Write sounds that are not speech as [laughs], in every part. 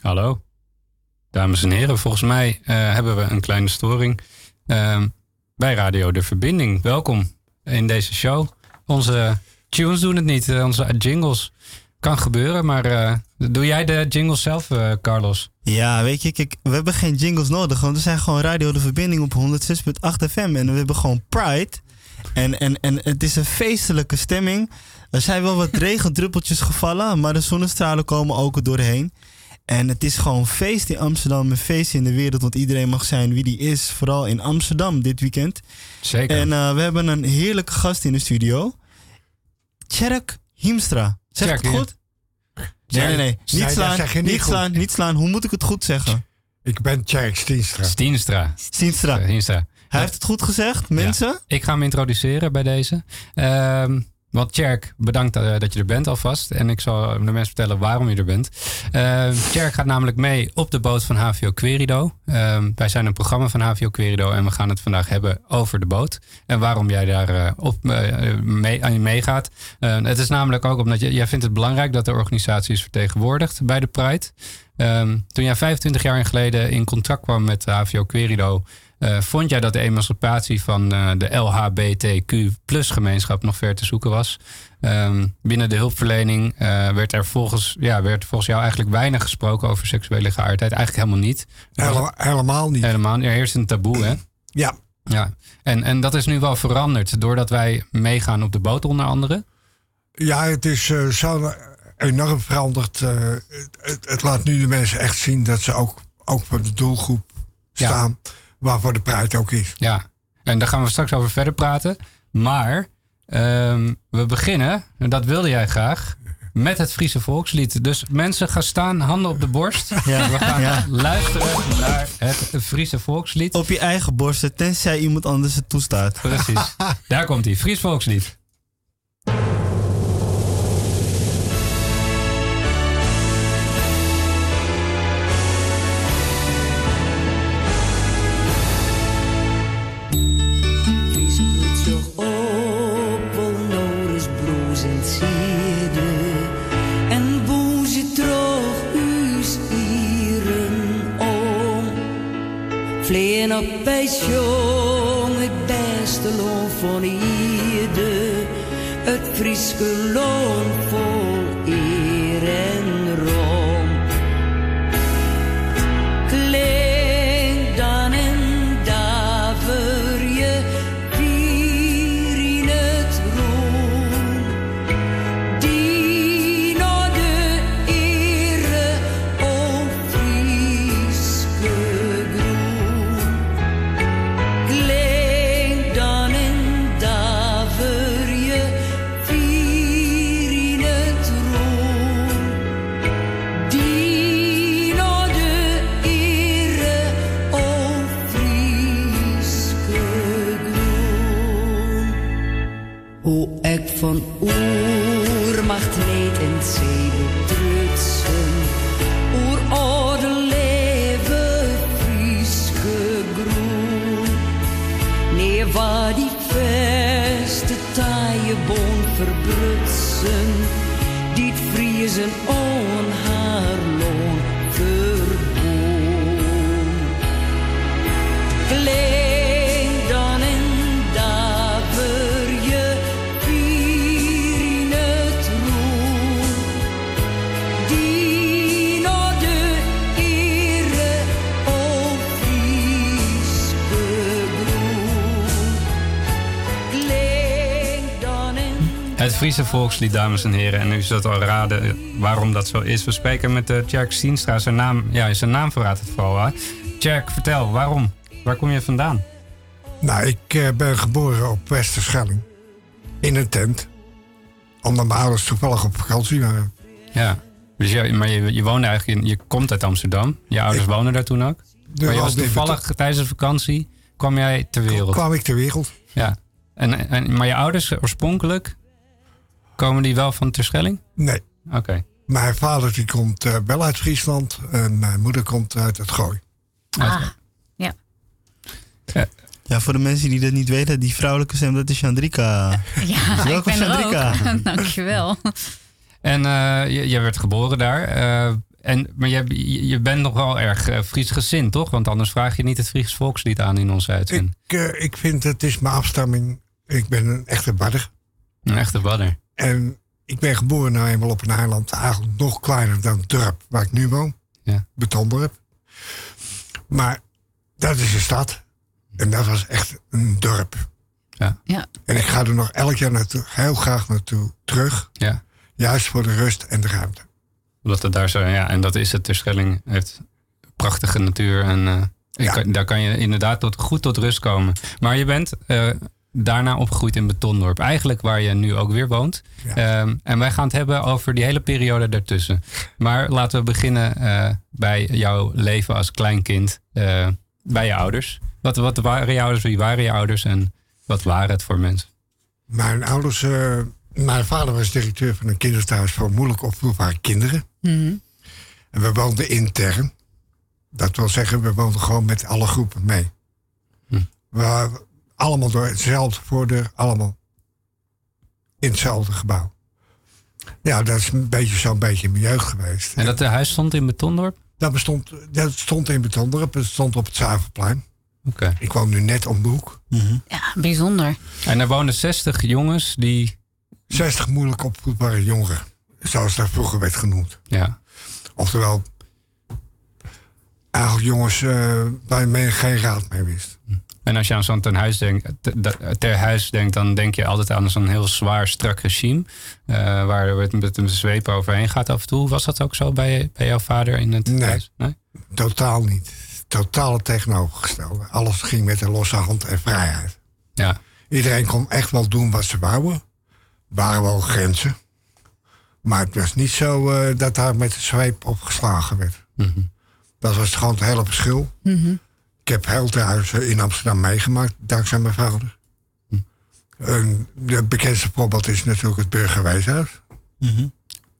Hallo. Dames en heren, volgens mij eh, hebben we een kleine storing uh, bij Radio De Verbinding. Welkom in deze show. Onze tunes doen het niet, uh, onze jingles. Kan gebeuren, maar uh, doe jij de jingles zelf, Carlos? Ja, weet je, kijk, we hebben geen jingles nodig, want we zijn gewoon Radio De Verbinding op 106.8 FM en we hebben gewoon Pride. En, en, en het is een feestelijke stemming. Er zijn wel wat [laughs] regendruppeltjes gevallen, maar de zonnestralen komen ook er doorheen. En het is gewoon feest in Amsterdam, een feest in de wereld, want iedereen mag zijn wie die is. Vooral in Amsterdam dit weekend. Zeker. En uh, we hebben een heerlijke gast in de studio. Tjerk Hiemstra. Zeg ik het goed? Nee, nee, nee. Niet slaan, niet, niet slaan, niet slaan. Hoe moet ik het goed zeggen? Ik ben Tjerk Stienstra. Stienstra. Stienstra. Stienstra. Hij heeft het goed gezegd, mensen. Ja. Ik ga hem introduceren bij deze. Um, want Tjerk, bedankt uh, dat je er bent alvast. En ik zal de mensen vertellen waarom je er bent. Uh, Tjerk gaat namelijk mee op de boot van HVO Querido. Uh, wij zijn een programma van HVO Querido en we gaan het vandaag hebben over de boot. En waarom jij daar uh, op, mee, aan je meegaat. het is namelijk ook omdat jij vindt het belangrijk dat de organisatie is vertegenwoordigd bij de Pride. Toen jij 25 jaar geleden in contact kwam met HVO Querido... Uh, vond jij dat de emancipatie van uh, de LHBTQ plus gemeenschap nog ver te zoeken was? Um, binnen de hulpverlening uh, werd er volgens, ja, werd volgens jou eigenlijk weinig gesproken over seksuele geaardheid. Eigenlijk helemaal niet. Helemaal, helemaal niet. Helemaal Er heerst een taboe, hè? Ja. ja. En, en dat is nu wel veranderd doordat wij meegaan op de boot onder andere. Ja, het is zo enorm veranderd. Het, het, het, laat nu de mensen echt zien dat ze ook, ook voor de doelgroep staan. Ja waarvoor de prijs ook is. Ja, en daar gaan we straks over verder praten. Maar um, we beginnen, en dat wilde jij graag, met het Friese volkslied. Dus mensen gaan staan, handen op de borst. [laughs] Ja. We gaan ja. luisteren naar het Friese volkslied. Op je eigen borst, tenzij iemand anders het toestaat. Precies. Daar komt hij, Fries volkslied. Vleen op bij jong, het beste loon van ieder, het Frieske loon vol Hoe ik van oermacht leed en zee betrutsen. Oer oude leven Frieske groen. Nee, waar die veste taaie boon verbrutsen. Die vriezen on Friese volkslied, dames en heren. En u zult al raden waarom dat zo is. We spreken met uh, Tjerk Stienstra. Zijn naam, ja, zijn naam verraadt het vooral. Hè? Tjerk, vertel, waarom? Waar kom je vandaan? Nou, ik eh, ben geboren op Westerschelling. In een tent. Omdat mijn ouders toevallig op vakantie waren. Ja, dus je, maar je, je woonde eigenlijk in, je komt uit Amsterdam. Je ouders wonen daar toen ook. maar je was toevallig tijdens de vakantie kwam jij ter wereld. kwam ik ter wereld. Ja. En, en, maar je ouders oorspronkelijk, komen die wel van Terschelling? Nee. Oké. Mijn vader die komt eh, wel uit Friesland. En mijn moeder komt uit het Gooi. Ah, ja. Ja, voor de mensen die dat niet weten, die vrouwelijke stem, dat is Chandrika. Ja, Dus ik welkom ben er Chandrika. ook. [laughs] Dankjewel. En eh, je, je werd geboren daar. Eh, en, maar je, je bent nog wel erg eh, Fries gezind, toch? Want anders vraag je niet het Fries volkslied aan in onze uitzending. Ik, eh, ik vind het is mijn afstamming. Ik ben een echte badder. Een echte badder. En ik ben geboren nou eenmaal op een eiland. Eigenlijk nog kleiner dan het dorp waar ik nu woon. Ja. Betondorp. Maar dat is een stad. En dat was echt een dorp. Ja. Ja. En ik ga er nog elk jaar naartoe, heel graag naartoe terug. Ja. Juist voor de rust en de ruimte. Omdat het daar zo, ja, en dat is het. Terschelling heeft prachtige natuur. En eh, ik Ja. kan- daar kan je inderdaad tot, goed tot rust komen. Maar je bent eh, daarna opgegroeid in Betondorp. Eigenlijk waar je nu ook weer woont. Ja. Ehm, en wij gaan het hebben over die hele periode daartussen. Maar laten we beginnen eh, bij jouw leven als kleinkind. eh, bij je ouders. Wat, wat waren je ouders? Wie waren je ouders? En wat waren het voor mensen? Mijn ouders, eh, mijn vader was directeur van een kinderthuis voor moeilijk opvoedbare kinderen. Mhm. En we woonden intern. Dat wil zeggen, we woonden gewoon met alle groepen mee. Hm. We allemaal door hetzelfde voordeur, allemaal in hetzelfde gebouw. Ja, dat is een beetje zo'n beetje in mijn jeugd geweest. En dat eh, huis stond in Betondorp? Dat, bestond, dat stond in Betondorp, het stond op het Zuiverplein. Oké. Ik woon nu net om de hoek. Ja, bijzonder. En er woonden 60 jongens die. 60 moeilijk opvoedbare jongeren, zoals dat vroeger werd genoemd. Ja, Oftewel, eigenlijk jongens eh, waar men geen raad mee wist. En als je aan zo'n ten huis denkt, te- de- ter huis denkt, dan denk je altijd aan zo'n heel zwaar, strak regime. eh, waar het met een zweep overheen gaat af en toe. Was dat ook zo bij, bij jouw vader in het Nee. huis? Nee? Totaal niet. Totaal het tegenovergestelde. Alles ging met een losse hand en vrijheid. Ja. Iedereen kon echt wel doen wat ze wouden. Er waren wel grenzen. Maar het was niet zo eh, dat daar met de zweep op geslagen werd. Mhm. Dat was gewoon het hele verschil. Ik heb heel thuis in Amsterdam meegemaakt, dankzij mijn vader. Een de bekendste voorbeeld is natuurlijk het Burgerweeshuis.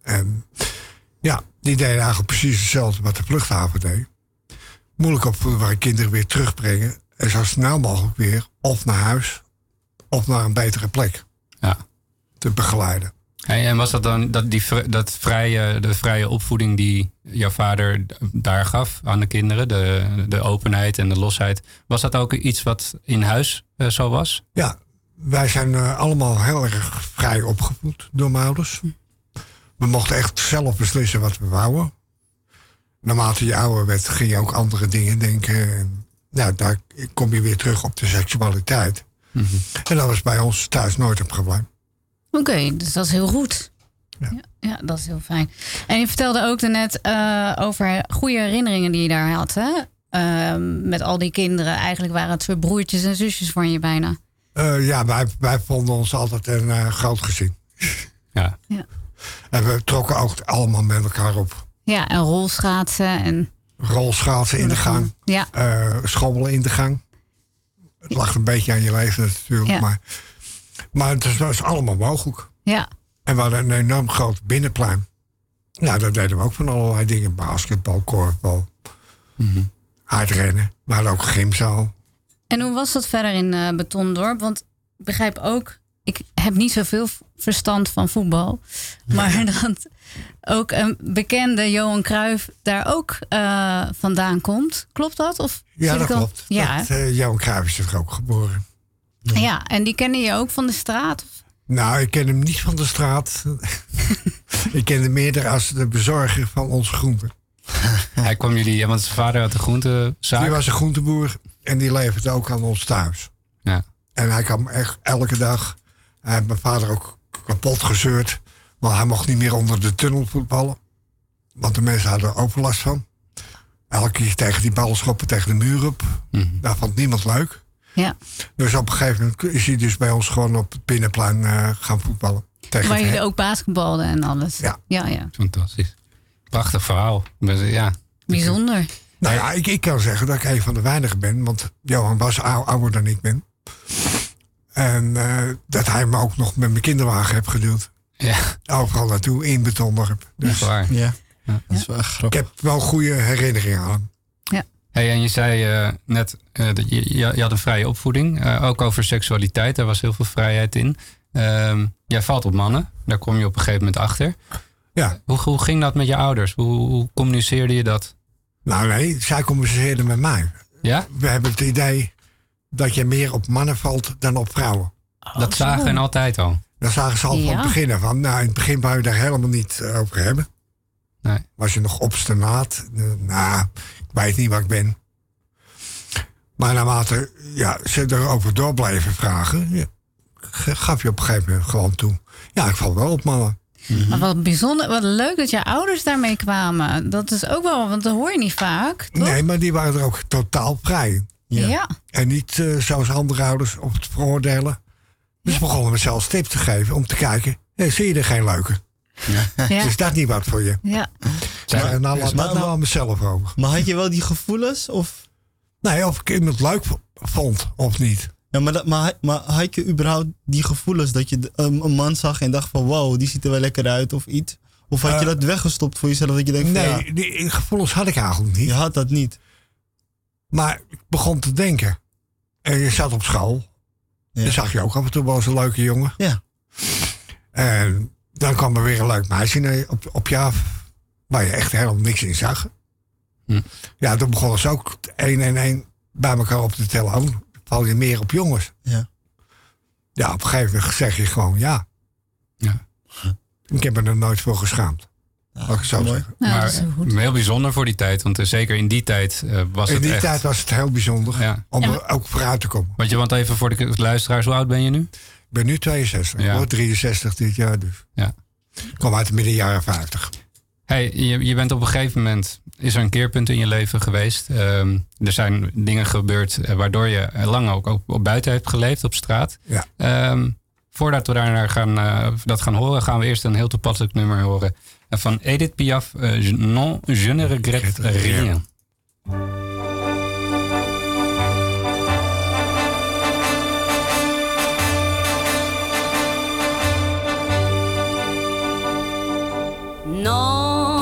En ja, die deden eigenlijk precies hetzelfde wat de vluchthaven deed. Moeilijk opvoedbare kinderen weer terugbrengen. En zo snel mogelijk weer of naar huis of naar een betere plek ja. te begeleiden. Hey, en was dat dan dat, die, dat vrije, de vrije opvoeding die jouw vader daar gaf aan de kinderen? De, de openheid en de losheid. Was dat ook iets wat in huis eh, zo was? Ja, wij zijn eh, allemaal heel erg vrij opgevoed door mijn ouders. We mochten echt zelf beslissen wat we wouden. Naarmate je ouder werd, ging je ook andere dingen denken. En, nou, daar kom je weer terug op de seksualiteit. En dat was bij ons thuis nooit een probleem. Oké, dus dat is heel goed. Ja. Ja. Ja, dat is heel fijn. En je vertelde ook net eh, over goede herinneringen die je daar had. Hè? Ehm, met al die kinderen. Eigenlijk waren het soort broertjes en zusjes van je bijna. Eh, ja, wij, wij vonden ons altijd een eh, groot gezin. Ja. En we trokken ook allemaal met elkaar op. Ja, en rolschaatsen en... Rolschaatsen in de gang. Ja, eh, schommelen in de gang. Het lag een beetje aan je leven natuurlijk. Ja. Maar, maar het was allemaal mogelijk. ja. En we hadden een enorm groot binnenplein. Nou, daar deden we ook van allerlei dingen. Basketbal, korfbal, hardrennen. We hadden ook gymzaal. En hoe was dat verder in eh Betondorp? Want ik begrijp ook, ik heb niet zoveel verstand van voetbal. Maar [laughs] dat ook een bekende Johan Cruijff daar ook eh, vandaan komt. Klopt dat? Of Ja, dat klopt. Ja, Dat, eh, Johan Cruijff is er ook geboren. Ja, en die kennen je ook van de straat? Nou, ik ken hem niet van de straat. [laughs] ik ken hem eerder als de bezorger van onze groenten. [laughs] Hij kwam jullie, ja, want zijn vader had een groentezaak. Die was een groenteboer en die leverde ook aan ons thuis. Ja. En hij kwam echt elke dag. Hij heeft mijn vader ook kapot gezeurd. Want hij mocht niet meer onder de tunnel voetballen. Want de mensen hadden er overlast van. Elke keer tegen die ballen schoppen tegen de muur op. Mhm. Dat vond niemand leuk. Ja, Dus op een gegeven moment is hij dus bij ons gewoon op het binnenplein eh, gaan voetballen. Tegen waar het jullie ook basketbalden en alles. Ja. ja, ja. Fantastisch. Prachtig verhaal. Dus, Ja. Bijzonder. Nou ja, ik, ik kan zeggen dat ik een van de weinigen ben. Want Johan was ou- ouder dan ik ben. En eh, dat hij me ook nog met mijn kinderwagen heeft geduwd. Ja, Overal naartoe, in Betondorp. Dus echt waar. Ja, dat is wel echt ik grappig. heb wel goede herinneringen aan hem. Hey, en je zei eh, net, eh, dat je, je je had een vrije opvoeding. eh, ook over seksualiteit, daar was heel veel vrijheid in. Ehm, jij valt op mannen, daar kom je op een gegeven moment achter. Ja. Hoe, hoe ging dat met je ouders? Hoe, hoe communiceerde je dat? Nou nee, zij communiceerden met mij. Ja? We hebben het idee dat je meer op mannen valt dan op vrouwen. dat zagen en altijd al. Dan zagen ze al van het begin af van. Nou, in het begin wou je daar helemaal niet over hebben. Nee. Was je nog obstinaat? Eh, nou, ik weet niet wat ik ben. Maar naarmate ja, ze erover door blijven vragen, ja, gaf je op een gegeven moment gewoon toe. Ja, ik val wel op mannen. Maar wat bijzonder, wat leuk dat je ouders daarmee kwamen. Dat is ook wel, want dat hoor je niet vaak, toch? Nee, maar die waren er ook totaal vrij. Ja. Ja. En niet eh, zoals andere ouders op het veroordelen. Dus ze begonnen me zelfs tips te geven om te kijken. Hey, zie je er geen leuke? Ja. Is dat niet wat voor je? ja. Maar, nou, laat dat nou aan mezelf over. Maar had je wel die gevoelens? Of, Nee, of ik iemand leuk vond of niet. ja, maar, dat, maar, maar had je überhaupt die gevoelens dat je een, man zag en dacht van wow, die ziet er wel lekker uit of iets? Of had je Eh, dat weggestopt voor jezelf dat je denkt van Nee, ja, die gevoelens had ik eigenlijk niet. je had dat niet. Maar ik begon te denken. En je zat op school. Ja. Dan zag je ook af en toe wel eens een leuke jongen. Ja. En dan kwam er weer een leuk meisje je- op, op je af. Waar je echt helemaal niks in zag. Hm. Ja, toen begonnen ze ook één en één bij elkaar op te tellen. Oh, val je meer op jongens. Ja. Ja, op een gegeven moment zeg je gewoon ja. Ja. Ik heb me er nooit voor geschaamd. Ja, Mag ik zo mooi. zeggen. Nou, maar dat is heel bijzonder voor die tijd. Want eh, zeker in die tijd eh, was In het die echt... tijd was het heel bijzonder Ja. om er ook vooruit te komen. Want je, want even voor de luisteraars, hoe oud ben je nu? Ik ben nu 62, Ja. ik word 63 dit jaar dus. Ja. Ik kom uit de midden jaren 50. Hey, je, je bent op een gegeven moment, is er een keerpunt in je leven geweest. Ehm, er zijn dingen gebeurd eh, waardoor je lang ook, ook op buiten hebt geleefd, op straat. Ja. Ehm, voordat we daarnaar gaan, eh, dat gaan horen, gaan we eerst een heel toepasselijk nummer horen. van Edith Piaf, eh, Non, je ne regrette rien. Non,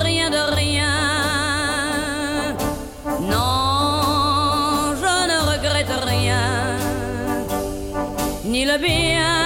rien de rien. Non, je ne regrette rien. Ni le bien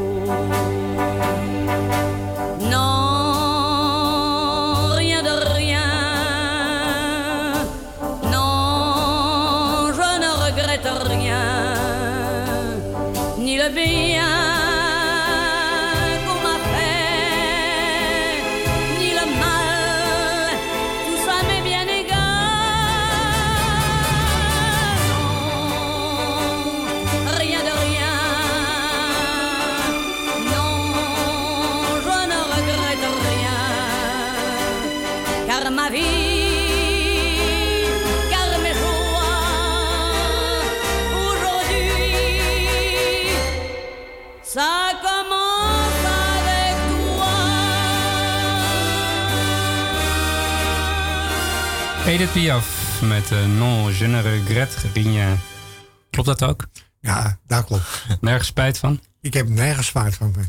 Edith Piaf met eh, Non, je ne regrette rien. Klopt dat ook? Ja, dat klopt. Nergens spijt van? Ik heb nergens spijt van. [laughs]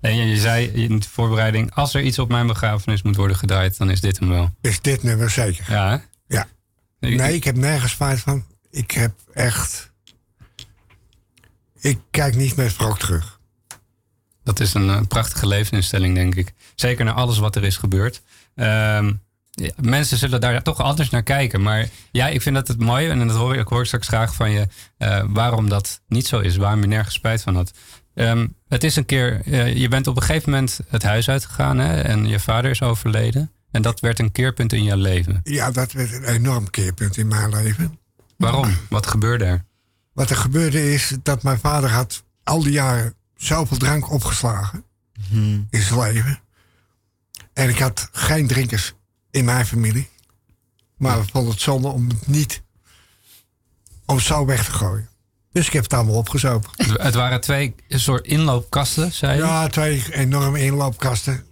En je, je zei in de voorbereiding, als er iets op mijn begrafenis moet worden gedraaid, dan is dit hem wel. Is dit nummer zeker? Ja, hè? Ja. Nee, ik heb nergens spijt van. Ik heb echt... Ik kijk niet met wrok terug. Dat is een, eh, prachtige levensinstelling, denk ik. Zeker naar alles wat er is gebeurd. Ehm, ja, mensen zullen daar toch anders naar kijken. Maar ja, ik vind dat het mooi. En dat hoor ik, hoor straks graag van je. eh, waarom dat niet zo is. Waarom je nergens spijt van had. Ehm, het is een keer, eh, je bent op een gegeven moment het huis uitgegaan hè, en je vader is overleden. En dat werd een keerpunt in je leven. Ja, dat werd een enorm keerpunt in mijn leven. Waarom? Wat gebeurde er? Wat er gebeurde is dat mijn vader had al die jaren zoveel drank opgeslagen in zijn leven. En ik had geen drinkers in mijn familie. Maar we vonden het zonde om het niet om het zo weg te gooien. Dus ik heb het allemaal opgezopen. Het, waren twee soort inloopkasten, zei je? Ja, twee enorme inloopkasten.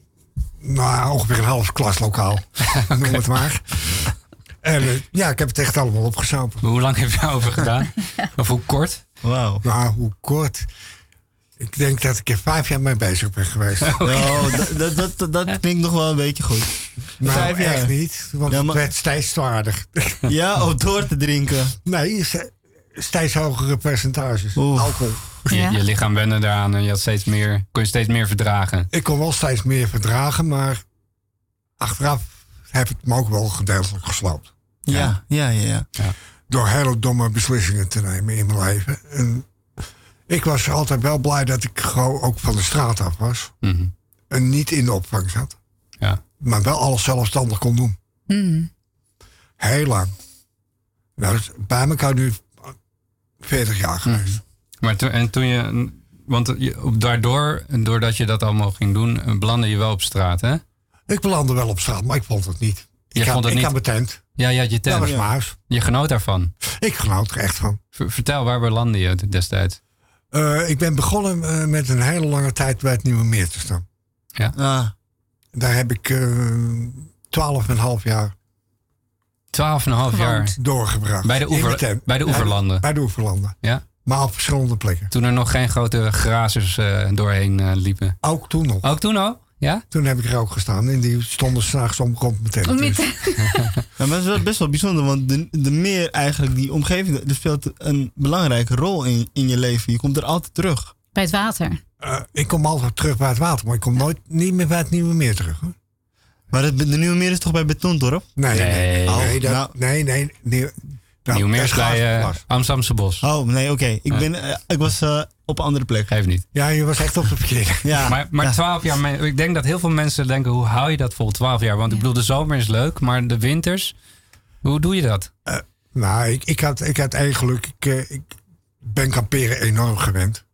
Nou, ongeveer een half klaslokaal. [laughs] Noem het maar. En eh, ja, ik heb het echt allemaal opgezopen. Hoe lang heb je daarover gedaan? [laughs] Of hoe kort? Wauw. Nou, hoe kort? Ik denk dat ik er vijf jaar mee bezig ben geweest. [laughs] Oh, dat, dat, dat, dat klinkt nog wel een beetje goed. Nou, vijf jaar. echt niet. Want Ja, maar- het werd steeds zwaarder. [laughs] Ja, om door te drinken. Nee, ste- steeds hogere percentages. Alcohol. Je, Ja. je lichaam wende eraan en je had steeds meer, kon je steeds meer verdragen. Ik kon wel steeds meer verdragen, maar achteraf heb ik me ook wel gedeeltelijk gesloopt. Ja, ja, ja. ja. Door hele domme beslissingen te nemen in mijn leven. En ik was altijd wel blij dat ik gewoon ook van de straat af was. Mhm. En niet in de opvang zat. Ja. Maar wel alles zelfstandig kon doen. Mhm. Heel lang. Nou, dat is bij elkaar nu 40 jaar geweest. Maar toen, en toen je, want je, op- daardoor, doordat je dat allemaal ging doen, eh, belandde je wel op straat, hè? Ik belandde wel op straat, maar ik vond het niet. Je ik had, vond het ik niet? had mijn tent. Ja, je had je Dat tent. was mijn huis. Je genoot daarvan. Ik genoot er echt van. V- vertel, waar belandde je destijds? Eh, ik ben begonnen eh, met een hele lange tijd bij het Nieuwe Meer te staan. Ah, Daar heb ik eh, twaalf en een half jaar Twaalf en een half jaar. Doorgebracht. Bij de, oever, bij de oeverlanden. Bij de oeverlanden. Ja? Maar op verschillende plekken. Toen er nog geen grote grazers eh, doorheen eh, liepen. Ook toen nog. Ook toen al? Ja? Toen heb ik er ook gestaan. En die stonden s'nachts om rond mijn tent. Om je Dus [laughs] Ja, maar dat is wel best wel bijzonder, want de, de meer eigenlijk, die omgeving, dat speelt een belangrijke rol in, in je leven. Je komt er altijd terug. Bij het water. eh, ik kom altijd terug bij het water. Maar ik kom nooit niet meer bij het Nieuwe Meer terug. Hoor. Maar het, de Nieuwe Meer is toch bij Betondorp? Nee, nee, Nee. nee. Oh, nee, dat- nou. nee, nee, nee. Nou, is bij glas. Amsterdamse Bos. Oh, nee, oké. Ik, ben, eh, ik was eh, op een andere plek. Geef niet. Ja, je was echt op de verkeerde. [laughs] Ja, Maar, maar ja. 12 jaar, ik denk dat heel veel mensen denken, hoe hou je dat vol 12 jaar? Want ik bedoel, de zomer is leuk, maar de winters, hoe doe je dat? Nou, ik, ik, had, ik had één geluk. Ik, ik ben kamperen enorm gewend.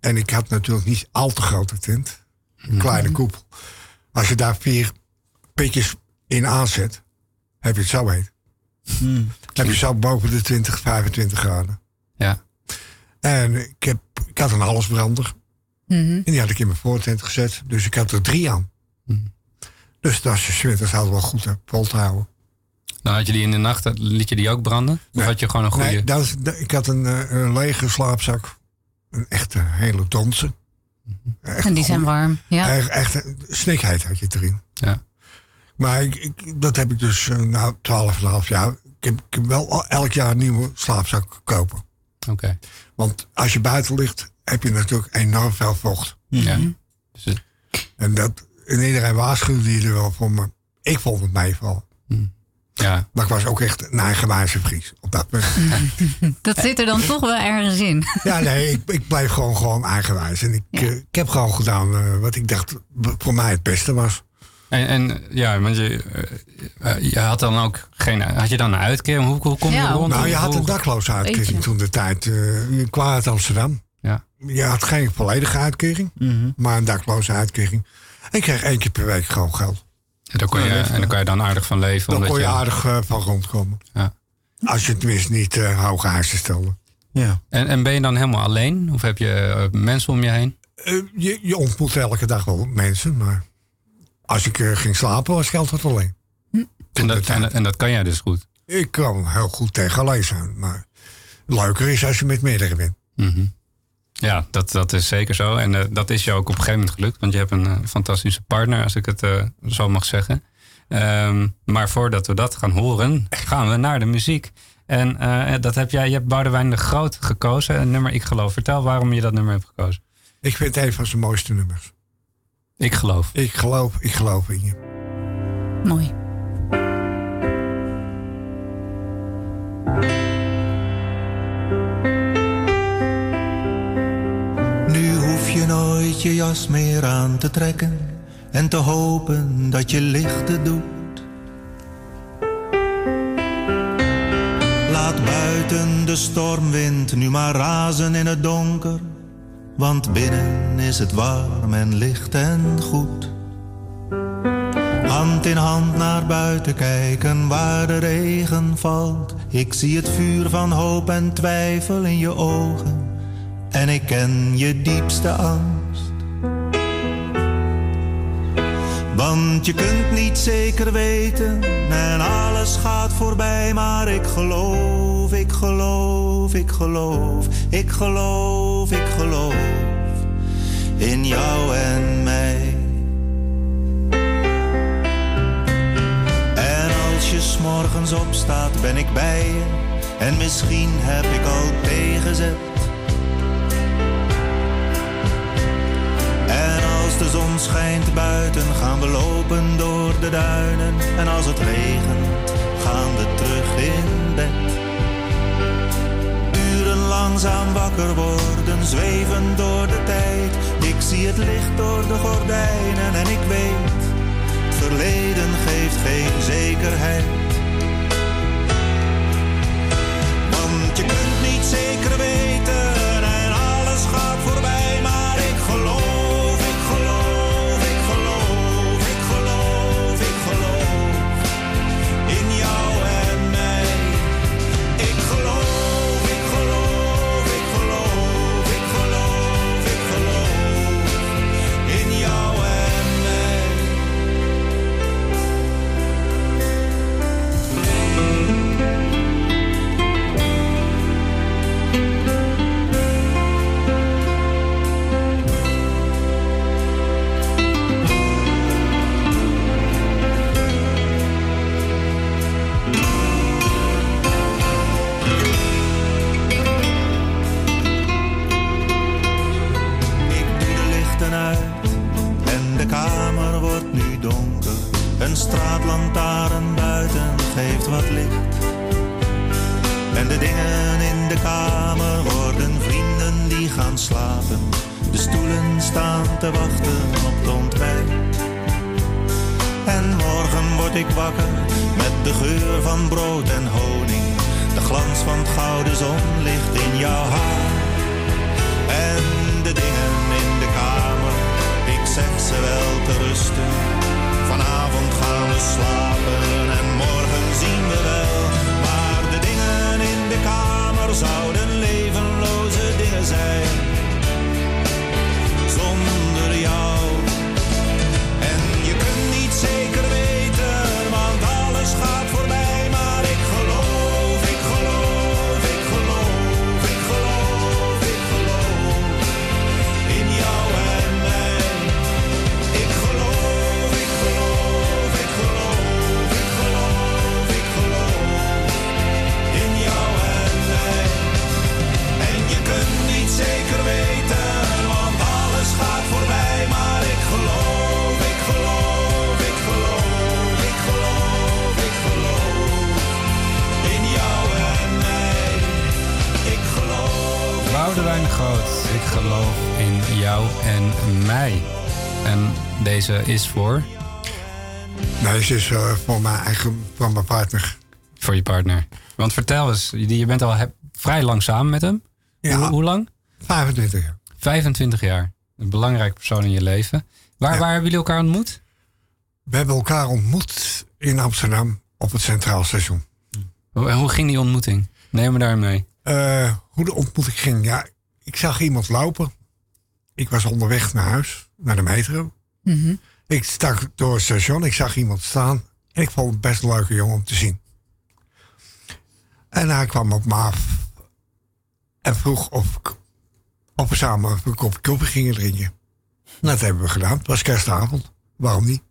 En ik had natuurlijk niet al te grote tent. Een kleine koepel. Als je daar vier pitjes in aanzet, heb je het zo heet. Hmm. Heb je zo boven de 20, 25 graden. Ja. En ik, heb, ik had een allesbrander. Mhm. En die had ik in mijn voortent gezet. Dus ik had er drie aan. Mhm. Dus dat is je winters altijd wel goed hè, vol te houden. Dan had je die in de nacht, liet je die ook branden? Of Nee. had je gewoon een goede... Nee, dat is, dat- ik had een, eh, een lege slaapzak. Een echte hele donse. Echt En die zijn warm. Ja. Echt, echt snikheid had je erin. Ja. Maar ik, ik- dat heb ik dus, eh, nou, 12,5 jaar. Ik heb, ik heb wel elk jaar een nieuwe slaapzak kopen. Oké. Want als je buiten ligt, heb je natuurlijk enorm veel vocht. Ja. Dus het- En, dat, en iedereen waarschuwde je er wel voor. Maar ik vond het meevallen. ja. Maar ik was ook echt een eigenwijze Fries op dat punt. [laughs] Dat zit er dan toch wel ergens in. [laughs] Ja, nee, ik, ik bleef gewoon, gewoon eigenwijs. En ik, Ja. eh, ik heb gewoon gedaan eh, wat ik dacht voor mij het beste was. En, en ja, want je, eh, je had dan ook geen... Had je dan een uitkering? Hoe, hoe kom je Ja, rond? Nou, je had een dakloze uitkering toen de tijd. eh kwam uit Amsterdam. Ja. Je had geen volledige uitkering, Mhm. maar een dakloze uitkering. En ik kreeg één keer per week gewoon geld. En daar kon je, en daar kan je dan aardig van leven. Dan omdat kon je aardig eh, van rondkomen. Ja. Als je tenminste niet eh, hoge eisen stelde. Ja. En, en ben je dan helemaal alleen? Of heb je mensen om je heen? Eh, je, je ontmoet elke dag wel mensen, maar als ik eh, ging slapen was ik altijd alleen. En Toen de dat, en, en dat kan jij dus goed. Ik kan heel goed tegen alleen zijn, maar leuker is als je met meerdere bent. Mhm. Ja, dat, dat is zeker zo. En eh, dat is jou ook op een gegeven moment gelukt. Want je hebt een eh, fantastische partner, als ik het zo mag zeggen. Ehm, maar voordat we dat gaan horen, gaan we naar de muziek. En eh, dat heb jij, je hebt Boudewijn de Groot gekozen. Een nummer Ik Geloof. Vertel waarom je dat nummer hebt gekozen. Ik vind het een van zijn mooiste nummers. Ik Geloof. Ik geloof, ik geloof in je. Mooi. Nu je jas meer aan te trekken en te hopen dat je lichten doet. Laat buiten de stormwind nu maar razen in het donker, want binnen is het warm en licht en goed. Hand in hand naar buiten kijken waar de regen valt. Ik zie het vuur van hoop en twijfel in je ogen. En ik ken je diepste angst. Want je kunt niet zeker weten en alles gaat voorbij. Maar ik geloof, ik geloof, ik geloof, ik geloof, ik geloof in jou en mij. En als je s'morgens opstaat, ben ik bij je. En misschien heb ik al tegenzet. En als de zon schijnt buiten, gaan we lopen door de duinen. En als het regent, gaan we terug in bed. Langzaam wakker worden, zweven door de tijd. Ik zie het licht door de gordijnen en ik weet, het verleden geeft geen zekerheid. Deze is voor, Nee, ze is eh, voor mijn eigen, voor mijn partner. voor je partner. Want vertel eens, je bent al vrij lang samen met hem. Ja. Hoe, hoe lang? 25 jaar. 25 jaar. Een belangrijke persoon in je leven. Waar, Ja. waar hebben jullie elkaar ontmoet? We hebben elkaar ontmoet in Amsterdam op het Centraal Station. Hoe, en hoe ging die ontmoeting? Neem me daar mee. Eh, hoe de ontmoeting ging? Ja, ik zag iemand lopen. Ik was onderweg naar huis, naar de metro. Ik stak door het station, ik zag iemand staan. En ik vond het best een leuke jongen om te zien. En hij kwam op me af. En vroeg of, ik- of we samen een kopje koffie gingen drinken. Nou, dat hebben we gedaan. Het was kerstavond. Waarom niet?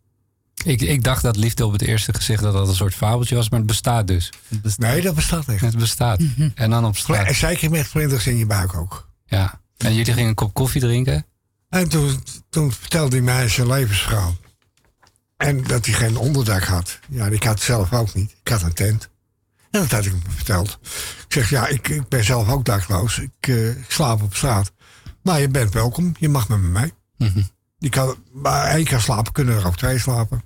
Ik, ik dacht dat liefde op het eerste gezicht dat dat een soort fabeltje was, maar het bestaat dus. Nee, dat bestaat echt. Het bestaat. En dan op En straat. zeker met vlinders in je buik ook. Ja. En jullie gingen een kop koffie drinken. En toen, toen vertelde hij mij zijn levensverhaal. En dat hij geen onderdak had. Ja, ik had het zelf ook niet. Ik had een tent. En dat had ik hem verteld. Ik zeg, ja, ik, ik ben zelf ook dakloos. Ik, eh, ik slaap op straat. Maar je bent welkom. Je mag met me mee. Die kan maar één keer slapen, kunnen er ook twee slapen.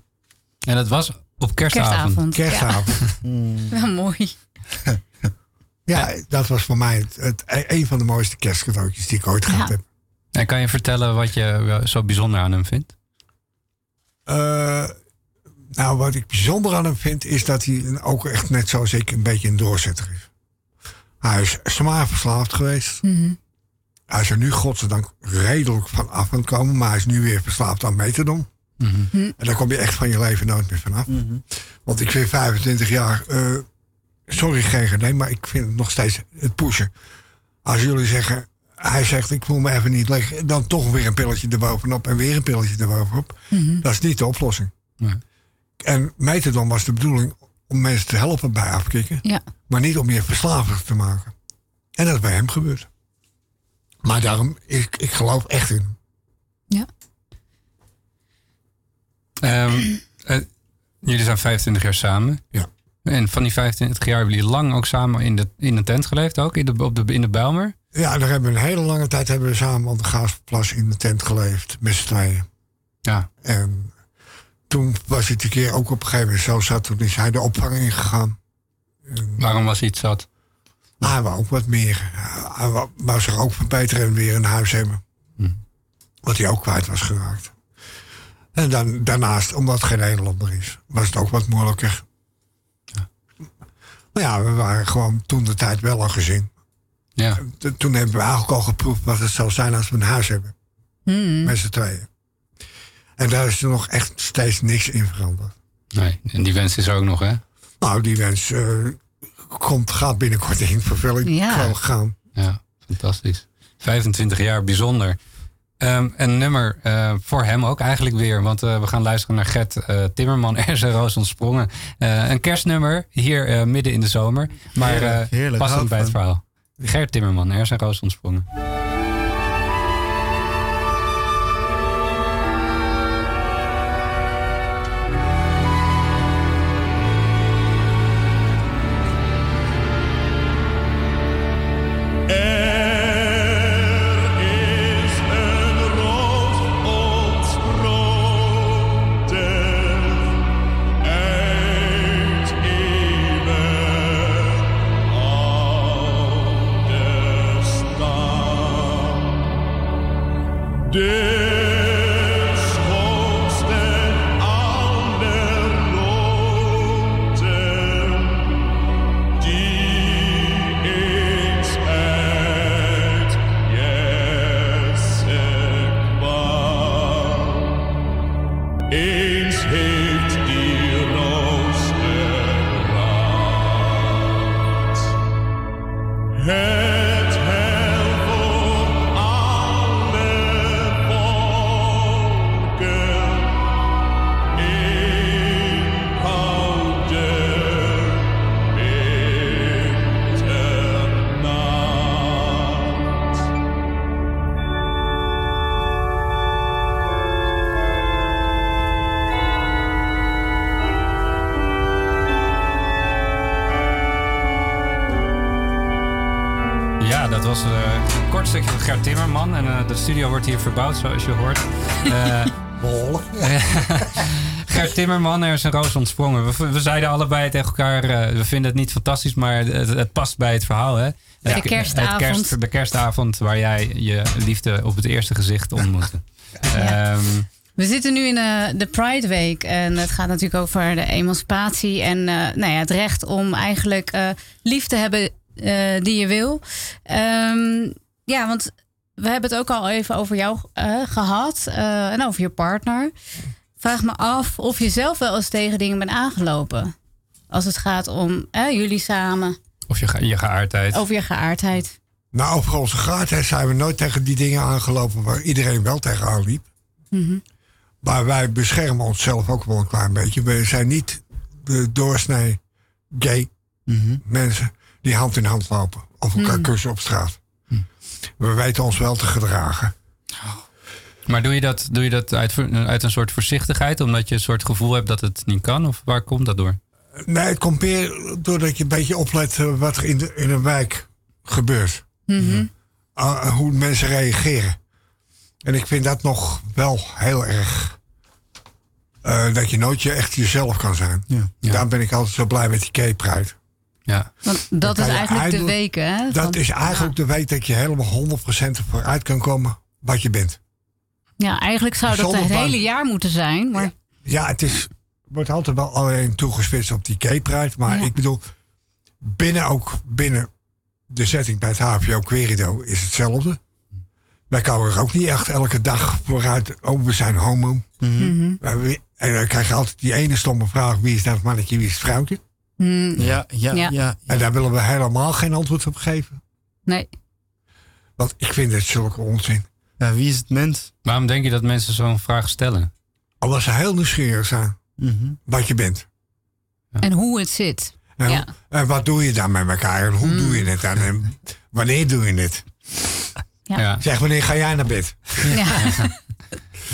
En dat was op kerstavond. Kerstavond. Kerstavond. Ja, [laughs] wel mooi. Ja, dat was voor mij het, het- een van de mooiste kerstcadeautjes die ik ooit gehad Ja. heb. En kan je vertellen wat je zo bijzonder aan hem vindt? Eh, nou, wat ik bijzonder aan hem vind, is dat hij ook echt net zoals ik een beetje een doorzetter is. Hij is zwaar verslaafd geweest. Hij is er nu godzijdank redelijk van af aan het komen, maar hij is nu weer verslaafd aan metadon. En daar kom je echt van je leven nooit meer vanaf. Want ik vind 25 jaar, eh, sorry GGD, maar ik vind het nog steeds het pushen. Als jullie zeggen, hij zegt ik voel me even niet lekker, dan toch weer een pilletje erbovenop en weer een pilletje erbovenop. Dat is niet de oplossing. Nee. En metadon was de bedoeling om mensen te helpen bij afkicken, Ja. maar niet om je verslavig te maken. En dat is bij hem gebeurd. Maar daarom, ik, ik geloof echt in hem. Ja. Ehm, eh, jullie zijn 25 jaar samen. Ja. En van die 25 jaar hebben jullie lang ook samen in de, in de tent geleefd, ook in de, op de, in de Bijlmer. Ja, daar hebben we een hele lange tijd hebben we samen op de Gaasplas in de tent geleefd, met z'n tweeën. Ja. En toen was het een keer ook op een gegeven moment zo zat, toen is hij de opvang ingegaan. Waarom was hij iets zat? Maar hij wou ook wat meer. Hij wou, zich ook verbeteren en weer een huis hebben. Wat hij ook kwijt was geraakt. En dan, daarnaast, omdat het geen Nederlander is, was het ook wat moeilijker. Maar ja, we waren gewoon toen de tijd wel een gezin. Ja. Toen hebben we eigenlijk al geproefd wat het zou zijn als we een huis hebben. Met z'n tweeën. En daar is er nog echt steeds niks in veranderd. Nee, en die wens is er ook nog, hè? Nou, die wens eh, komt, gaat binnenkort in vervulling Ja. gaan. Ja, fantastisch. 25 jaar, bijzonder. Ehm, een nummer eh, voor hem ook eigenlijk weer. Want eh, we gaan luisteren naar Gert eh, Timmerman, [laughs] Er zijn roos ontsprongen. Eh, een kerstnummer hier eh, midden in de zomer. Maar eh Heerlijk, heerlijk. passend bij het van. verhaal. Gert Timmerman, Er zijn roos ontsprongen. Ja, dat was eh, een kort stukje van Gert Timmerman. En eh, de studio wordt hier verbouwd, zoals je hoort. Eh, [laughs] [laughs] Gert Timmerman, er is een roos ontsprongen. We, we zeiden allebei tegen elkaar, eh, we vinden het niet fantastisch, maar het, het past bij het verhaal. Hè? De kerstavond. Het kerst, de kerstavond waar jij je liefde op het eerste gezicht ontmoette. [laughs] Ehm, We zitten nu in eh, de Pride Week en het gaat natuurlijk over de emancipatie en eh, nou ja, het recht om eigenlijk eh, lief te hebben die je wil. Ehm, ja, want we hebben het ook al even over jou eh, gehad eh, en over je partner. Vraag me af of je zelf wel eens tegen dingen bent aangelopen. Als het gaat om eh, jullie samen, of je, ge- je geaardheid. over je geaardheid. Nou, over onze gaardheid zijn we nooit tegen die dingen aangelopen waar iedereen wel tegenaan liep. Maar wij beschermen onszelf ook wel een klein beetje. We zijn niet de doorsnee gay mensen die hand in hand lopen. Of elkaar kussen op straat. We weten ons wel te gedragen. Maar doe je dat, doe je dat uit, uit een soort voorzichtigheid, omdat je een soort gevoel hebt dat het niet kan? Of waar komt dat door? Nee, het komt meer doordat je een beetje oplet eh, wat er in, de, in een wijk gebeurt. Ah, hoe mensen reageren. En ik vind dat nog wel heel erg. eh, dat je nooit je echt jezelf kan zijn. Ja. Daarom ben ik altijd zo blij met die Cape Pride. Ja. Want dat is eigenlijk de weken, hè? Dat van- is eigenlijk de week dat je helemaal 100% ervoor uit kan komen wat je bent. Ja, eigenlijk zou dat het hele jaar moeten zijn. Maar Ja, het is, wordt altijd wel alleen toegespitst op die Pride. Maar Ja. ik bedoel, binnen ook binnen de setting bij het HVO Querido is hetzelfde. Wij komen er ook niet echt elke dag vooruit. Oh, we zijn homo. Mhm. Maar wie- En dan krijg je altijd die ene stomme vraag: wie is dat mannetje, wie is het vrouwtje? Mm, Ja, ja, Ja. ja. En daar willen we helemaal geen antwoord op geven. nee. Want ik vind het zulke onzin. Ja, wie is het mens? Waarom denk je dat mensen zo'n vraag stellen? Omdat ze heel nieuwsgierig zijn Mhm. wat je bent. En hoe het zit. En, Ja. en wat doe je dan met elkaar? En hoe Mm. doe je het dan? En wanneer doe je het? Ja. Ja. Zeg, wanneer ga jij naar bed? Ja. [laughs] [laughs]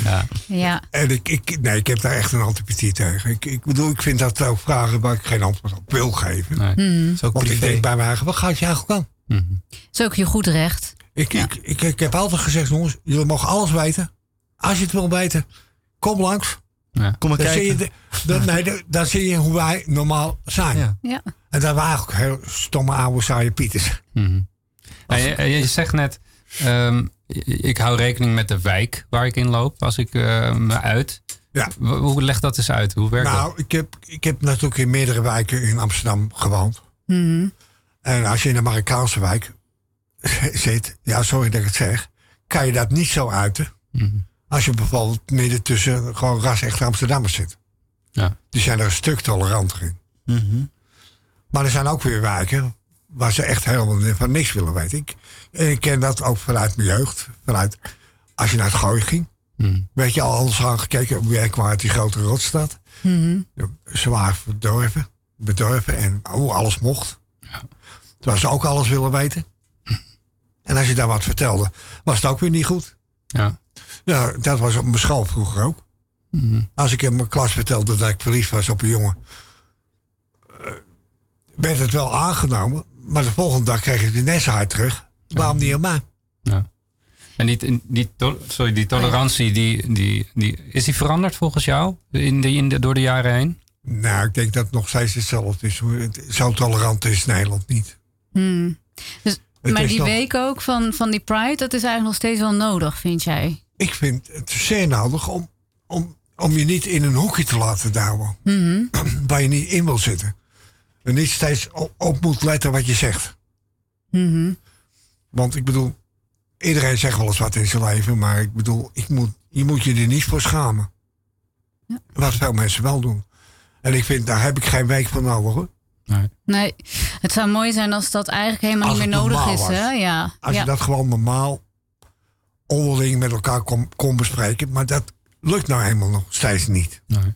Ja. ja. En ik, ik, nee, ik heb daar echt een antipathie tegen. Ik, ik bedoel, ik vind dat ook vragen waar ik geen antwoord op wil geven. Nee. Is ook Want ik denk bij mij eigen, wat gaat je eigenlijk aan? Mhm. Is ook je goed recht. Ik, Ja. ik, ik, ik heb altijd gezegd, jongens, jullie mogen alles weten. Als je het wil weten, kom langs. Kom maar Dan zie, je kijken. de, dan, nee, dan- dan zie je hoe wij normaal zijn. Ja. Ja. En dat waren eigenlijk heel stomme oude saaie pieters. Je, je zegt net, ehm, ik hou rekening met de wijk waar ik in loop als ik eh, me uit. Ja. Hoe legt dat eens uit? Hoe werkt dat? Nou, ik heb, ik heb natuurlijk in meerdere wijken in Amsterdam gewoond. Mhm. En als je in de Marokkaanse wijk [laughs] zit, ja, sorry dat ik het zeg, kan je dat niet zo uiten. Mhm. Als je bijvoorbeeld midden tussen gewoon ras-echte Amsterdammers zit. Ja. Die zijn er een stuk toleranter in. Mhm. Maar er zijn ook weer wijken waar ze echt helemaal van niks willen weten. Ik, en ik ken dat ook vanuit mijn jeugd. Vanuit, als je naar het gooi ging, Mhm. werd je al alles aangekeken hoe jij kwam uit die grote rotstad. Mhm. Zwaar verdorven, bedorven en hoe alles mocht. Terwijl ze ook alles willen weten. En als je daar wat vertelde, was het ook weer niet goed. Ja. Ja, dat was op mijn school vroeger ook. Mhm. Als ik in mijn klas vertelde dat ik verliefd was op een jongen, eh, werd het wel aangenomen. Maar de volgende dag kreeg ik de net zo hard terug. Waarom niet op mij? Ja. En die, die, sorry, die tolerantie, die, die, die, is die veranderd volgens jou in de, in de, door de jaren heen? Nou, ik denk dat het nog steeds hetzelfde is. Zo tolerant is Nederland niet. Mhm. Dus, maar die week ook van, van die Pride, dat is eigenlijk nog steeds wel nodig, vind jij? Ik vind het zeer nodig om, om, om je niet in een hoekje te laten douwen. Mhm. [clears throat] Waar je niet in wil zitten. En niet steeds op, moet letten wat je zegt. Mhm. Want ik bedoel, iedereen zegt wel eens wat in zijn leven. Maar ik bedoel, ik moet, je moet je er niet voor schamen. Ja. Wat veel mensen wel doen. En ik vind, daar heb ik geen week voor nodig hoor. Nee. Nee, het zou mooi zijn als dat eigenlijk helemaal Als niet meer nodig is. was. Hè? Ja. Als ja. je dat gewoon normaal onderling met elkaar kon, kon bespreken. Maar dat lukt nou helemaal nog steeds niet. Nee.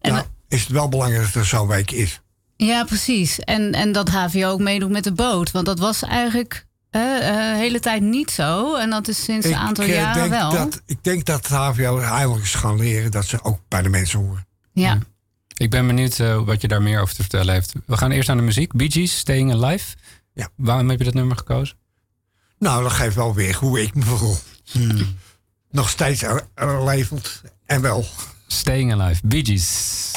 En nou, is het wel belangrijk dat er zo'n week is. Ja, precies. En, en dat HVO ook meedoet met de boot. Want dat was eigenlijk eh, eh, de hele tijd niet zo. En dat is sinds een aantal eh, jaren denk wel. Dat, ik denk dat het HVO eigenlijk is gaan leren dat ze ook bij de mensen horen. Ja. Ik ben benieuwd eh, wat je daar meer over te vertellen heeft. We gaan eerst naar de muziek. Bee Gees, Staying Alive. Ja. Waarom heb je dat nummer gekozen? Nou, dat geeft wel weer hoe ik me voel. Nog steeds levend en wel. Staying Alive, Bee Gees.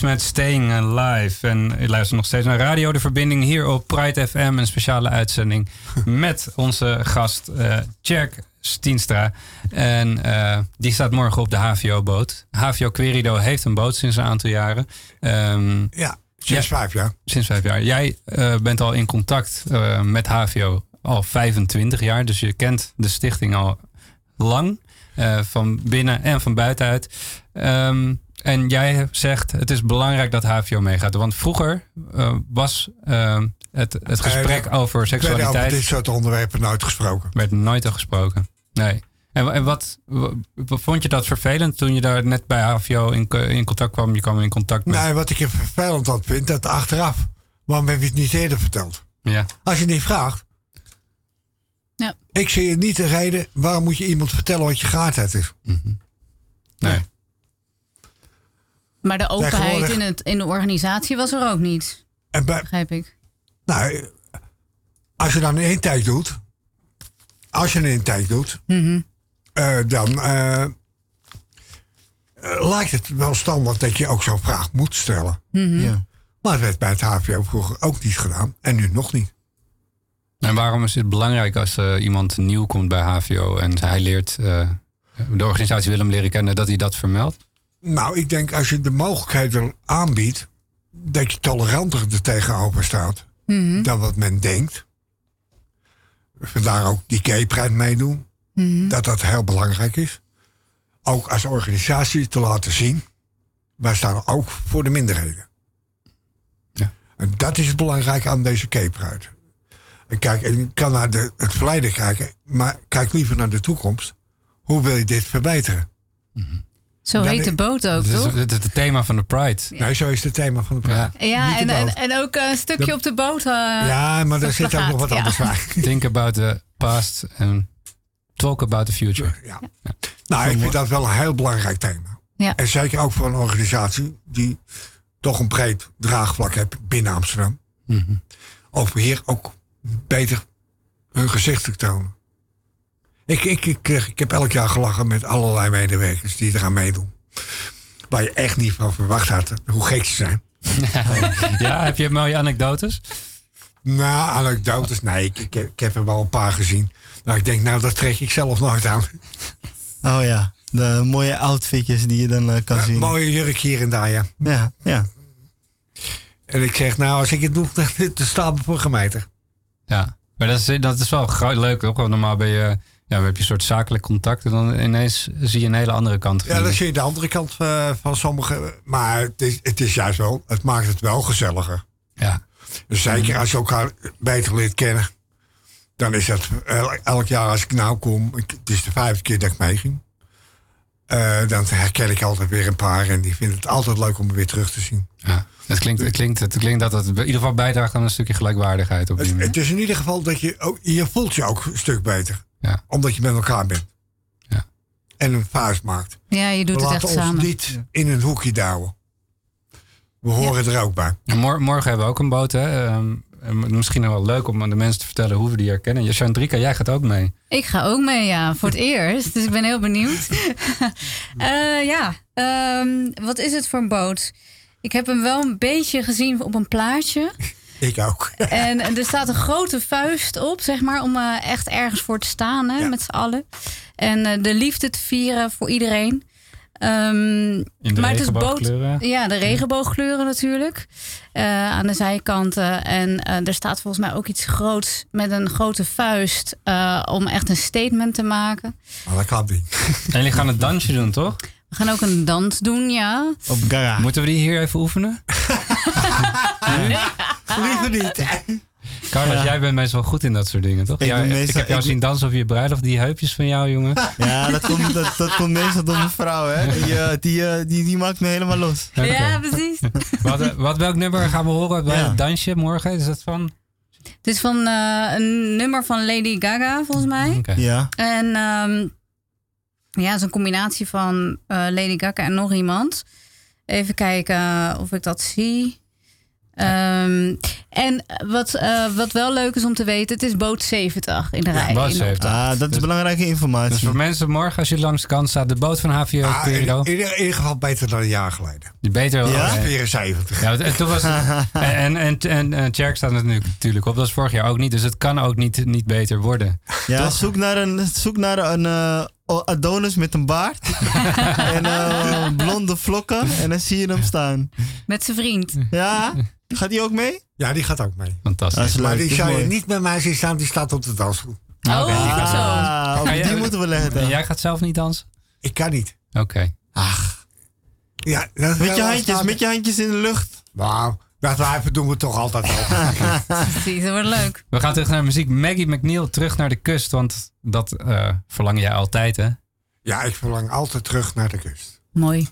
Met Staying Alive. En je luistert nog steeds naar Radio De Verbinding hier op Pride FM. Een speciale uitzending [laughs] met onze gast eh Tjerk Stienstra. En eh, die staat morgen op de HVO-boot. HVO Querido heeft een boot sinds een aantal jaren. Ehm, Ja, sinds Ja. vijf jaar. sinds vijf jaar. Jij eh, bent al in contact met HVO al 25 jaar. Dus je kent de stichting al lang. van binnen en van buitenuit. Ehm, en jij zegt het is belangrijk dat HVO meegaat. Want vroeger eh, was ehm, het, het gesprek er- over Ik werd over seksualiteit dit soort onderwerpen nooit gesproken. werd nooit al gesproken. Nee. En, en wat, wa- vond je dat vervelend toen je daar net bij HVO in, in contact kwam? Je kwam in contact met. Nee, wat ik er vervelend aan vind, dat achteraf. Waarom heb je het niet eerder verteld? Ja. Als je niet vraagt. Ja. Ik zie niet de reden waarom moet je iemand vertellen wat je geaardheid is. Nee. Maar de openheid in, het, in de organisatie was er ook niet, En bij, begrijp ik. nou, als je dan een intake doet. Als je een intake doet. eh, dan eh, eh, lijkt het wel standaard dat je ook zo'n vraag moet stellen. Ja. Maar het werd bij het HVO vroeger ook niet gedaan. En nu nog niet. En waarom is het belangrijk als eh, iemand nieuw komt bij HVO en hij leert, eh, de organisatie wil hem leren kennen, dat hij dat vermeldt? Nou, ik denk als je de mogelijkheden aanbiedt. dat je toleranter er tegenover staat. dan wat men denkt. Vandaar ook die gay pride meedoen. Dat dat heel belangrijk is. Ook als organisatie te laten zien. wij staan ook voor de minderheden. Ja. En dat is het belangrijke aan deze pride. En kijk, en je kan naar de, het verleden kijken. maar kijk liever naar de toekomst. Hoe wil je dit verbeteren? Zo Ja, heet de boot ook, toch? het is het thema van de Pride. Nee, zo is het thema van de pride. Ja. Ja, en, en, ook een stukje De- op de boot. eh, Ja, maar daar zit ook nog wat Ja. anders bij. [laughs] Think about the past and talk about the future. Ja. Nou, ik vind dat wel een heel belangrijk thema. Ja. En zeker ook voor een organisatie die toch een breed draagvlak heeft binnen Amsterdam. Mhm. Om hier ook beter hun gezicht te tonen. Ik, ik, ik, ik heb elk jaar gelachen met allerlei medewerkers die eraan meedoen. Waar je echt niet van verwacht had hoe gek ze zijn. [laughs] Ja, heb je mooie anekdotes? Nou, anekdotes, nee, ik, ik, heb, ik heb er wel een paar gezien. Nou, ik denk, nou, dat trek ik zelf nooit aan. Oh ja, de mooie outfitjes die je dan eh, kan zien. Mooie jurk hier en daar, ja. Ja, ja. En ik zeg, nou, als ik het doe, [laughs] dan staat me voor gemeten. Ja, maar dat is, dat is wel leuk ook. Want normaal ben je, ja, dan heb je een soort zakelijk contact en dan ineens zie je een hele andere kant. Ja, dan zie je de andere kant eh, van sommige. Maar het is, het is juist wel, het maakt het wel gezelliger. Ja, Dus zeker als je elkaar beter leert kennen. Dan is dat el- elk jaar als ik nou kom, ik- het is de vijfde keer dat ik meeging. Eh, dan herken ik altijd weer een paar en die vinden het altijd leuk om me weer terug te zien. ja. Het, klinkt, het, klinkt, het klinkt dat het in ieder geval bijdraagt aan een stukje gelijkwaardigheid op die Het, manier. het is in ieder geval dat je, ook, je voelt je ook een stuk beter. Ja. Omdat je met elkaar bent. Ja. En een vuist maakt. ja, je doet We het laten echt ons samen. niet in een hoekje douwen. We horen er ook bij. En mor- morgen hebben we ook een boot. Hè? Ehm, en misschien nog wel leuk om aan de mensen te vertellen hoe we die herkennen. Chandrika, jij gaat ook mee. Ik ga ook mee, ja, voor het [laughs] eerst. Dus ik ben heel benieuwd. [laughs] Eh, ja, ehm, wat is het voor een boot? Ik heb hem wel een beetje gezien op een plaatje. [laughs] Ik ook. En, er staat een grote vuist op, zeg maar, om eh, echt ergens voor te staan hè, Ja. met z'n allen. En eh, de liefde te vieren voor iedereen. Ehm, In de maar het is boot. Ja, de regenboogkleuren natuurlijk. eh, aan de zijkanten. En eh, er staat volgens mij ook iets groots met een grote vuist. eh, om echt een statement te maken. Maar dat kan niet. [laughs] En jullie gaan het dansje doen, toch? We gaan ook een dans doen, ja. Op Gara. Moeten we die hier even oefenen? [laughs] Liever niet. Carlos, jij bent meestal goed in dat soort dingen, toch? Ik ik heb jou ik- zien dansen op je bruiloft. Die heupjes van jou, jongen. [laughs] Ja, dat komt, dat, dat komt meestal door mijn vrouw, hè. Die, eh, die, eh, die, die maakt me helemaal los. Ja, precies. [laughs] Wat, eh, wat, welk nummer gaan we horen bij Ja. het dansje morgen? Is dat van? Het is van eh, een nummer van Lady Gaga, volgens mij. Ja. En ehm, ja, het is een combinatie van eh, Lady Gaga en nog iemand. Even kijken of ik dat zie. Ehm, en wat, eh, wat wel leuk is om te weten, het is boot 70 in de rij. boot in 70. Ah, dat is belangrijke informatie. Dus voor mensen morgen, als je langs de kant staat, de boot van HVO Ah, in, Querido. in, in ieder geval beter dan een jaar geleden. Die beter Ja? oké. 74. Ja, en toen was het, [laughs] en, en, en, en Tjerk staat er natuurlijk, natuurlijk op. Dat is vorig jaar ook niet. Dus het kan ook niet, niet beter worden. Ja, zoek naar een, zoek naar een eh, Adonis met een baard. [laughs] en eh, blonde vlokken. En dan zie je hem staan. Met zijn vriend. Ja, gaat hij ook mee? Ja, die gaat ook mee. Fantastisch. Maar die zou je niet met mij zien staan, die staat op de dansgroep. Oh, die zo. Ah, die jij- moeten we letten. En jij gaat zelf niet dansen? Ik kan niet. Oké. Ja, dat is Met je handjes, met je handjes in de lucht. Nou, dat wijven doen we toch altijd al. [laughs] Precies, dat wordt leuk. We gaan terug naar muziek. Maggie McNeil, terug naar de kust. Want dat eh, verlang jij altijd, hè? ja, ik verlang altijd terug naar de kust. Mooi.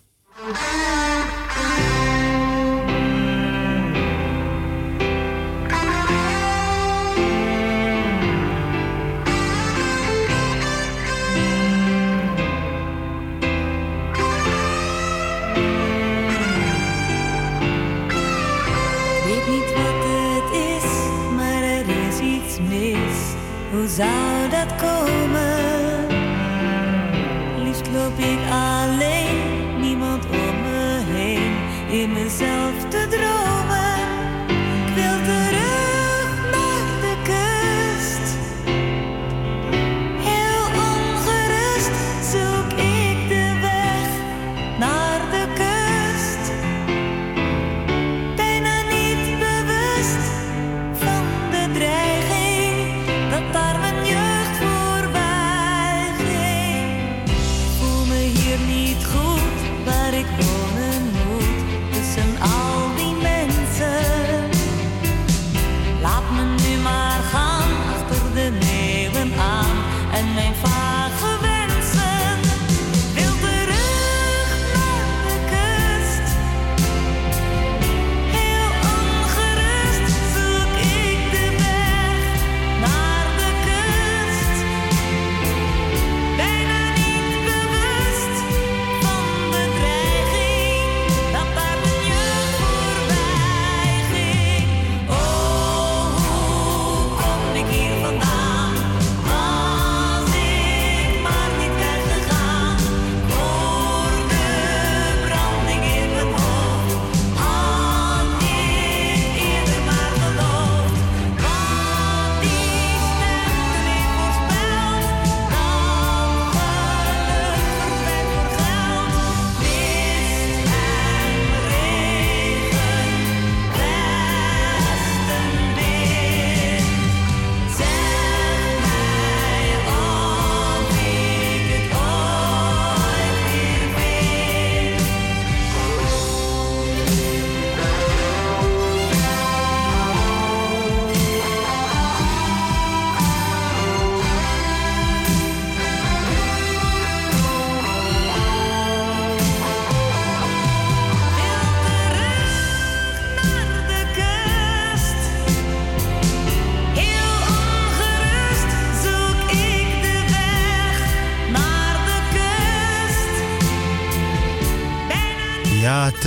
Zou dat komen?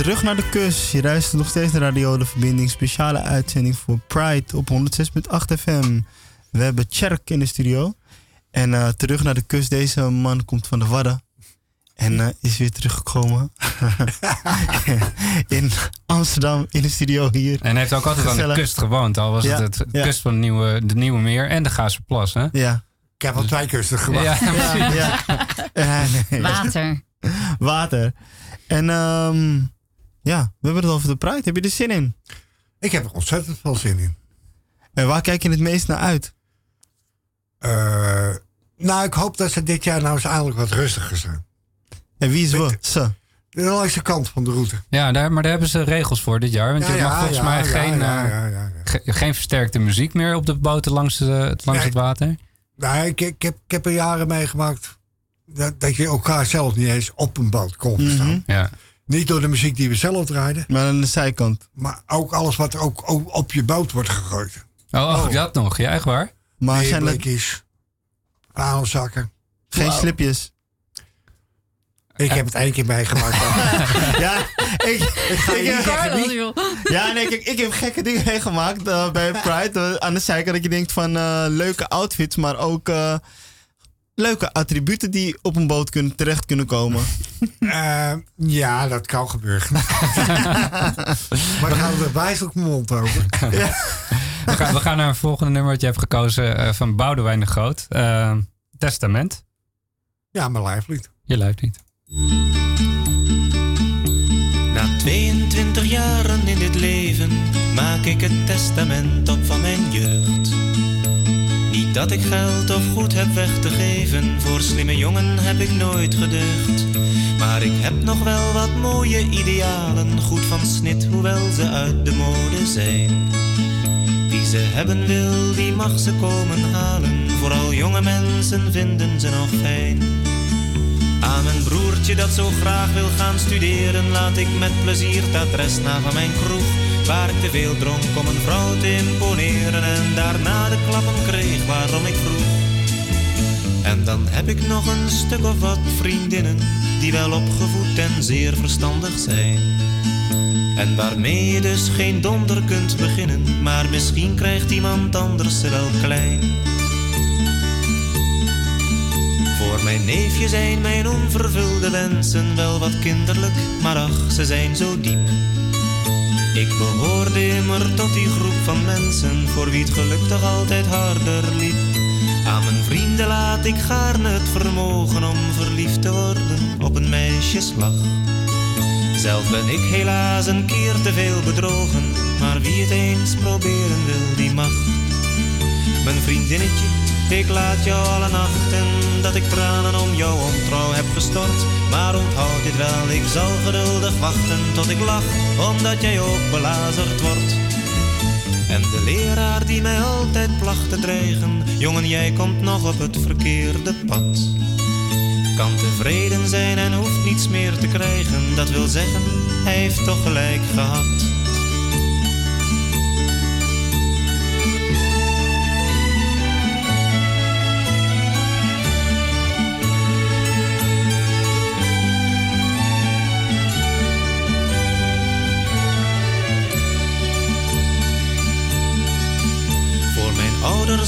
Terug naar de kust. Je luistert nog steeds naar Radio De Verbinding. Speciale uitzending voor Pride op 106.8 FM. We hebben Tjerk in de studio. En eh, terug naar de kust. Deze man komt van de Wadden. En eh, is weer teruggekomen. [laughs] in Amsterdam, in de studio hier. En hij heeft ook altijd aan de kust gewoond. Al was Ja, het het ja. kust van de Nieuwe, de Nieuwe Meer en de Gaasperplas, hè? Ja. Ik heb al twee kusten. Ja, precies. ja. [laughs] Ja, nee. Water. Water. En ehm, ja, we hebben het over de Pride. Heb je er zin in? Ik heb er ontzettend veel zin in. En waar kijk je het meest naar uit? Eh, nou, ik hoop dat ze dit jaar nou eens eindelijk wat rustiger zijn. En wie is we? Ze. De langs kant van de route. Ja, daar, maar daar hebben ze regels voor dit jaar. Want Ja, je mag ja, volgens ja, mij ja, geen, ja, eh, ja, ja, ja. ge- geen versterkte muziek meer op de boten langs, de, langs Nee. het water. Nou, ik, ik, heb, ik heb er jaren meegemaakt dat, dat je elkaar zelf niet eens op een boot kon verstaan. Mhm. Ja. Niet door de muziek die we zelf draaiden, Maar aan de zijkant. maar ook alles wat er ook, ook op je boot wordt gegooid. Oh, oh, Oh. dat nog. Ja, echt waar? Maar zijn aanzakken. geen Wow. slipjes? Ik heb het één keer meegemaakt. [laughs] ja, ik, ik ga wie. joh. Ja, nee, kijk, ik heb gekke dingen meegemaakt eh, bij Pride. Aan de zijkant dat je denkt van eh, leuke outfits, maar ook eh, leuke attributen die op een boot kunnen, terecht kunnen komen. [laughs] Eh, ja, dat kan gebeuren. [laughs] maar gaan we er wijselijk mijn mond over? [laughs] We gaan, we gaan naar een volgende nummer dat je hebt gekozen eh, van Boudewijn de Groot. Eh, Testament. Ja, mijn lijflied. Je niet. Na 22 jaren in dit leven maak ik het testament op van mijn jeugd. Dat ik geld of goed heb weg te geven, voor slimme jongen heb ik nooit geducht. Maar ik heb nog wel wat mooie idealen, goed van snit, hoewel ze uit de mode zijn. Wie ze hebben wil, die mag ze komen halen. Vooral jonge mensen vinden ze nog fijn. Aan mijn broertje dat zo graag wil gaan studeren, laat ik met plezier het adres na van mijn kroeg. Waar ik te veel dronk om een vrouw te imponeren en daarna de klappen kreeg waarom ik vroeg. En dan heb ik nog een stuk of wat vriendinnen die wel opgevoed en zeer verstandig zijn. En waarmee je dus geen donder kunt beginnen, maar misschien krijgt iemand anders ze wel klein. Voor mijn neefje zijn mijn onvervulde wensen wel wat kinderlijk, maar ach, ze zijn zo diep. Ik behoorde immer tot die groep van mensen voor wie het geluk toch altijd harder liep. Aan mijn vrienden laat ik gaarne het vermogen om verliefd te worden op een meisjeslag. Zelf ben ik helaas een keer te veel bedrogen, maar wie het eens proberen wil, die mag. Mijn vriendinnetje, ik laat jou alle nachten dat ik tranen om jouw ontrouw heb gestort. Maar onthoud dit wel, ik zal geduldig wachten tot ik lach, omdat jij ook belazerd wordt. En de leraar die mij altijd placht te dreigen, jongen jij komt nog op het verkeerde pad. Kan tevreden zijn en hoeft niets meer te krijgen, dat wil zeggen, hij heeft toch gelijk gehad.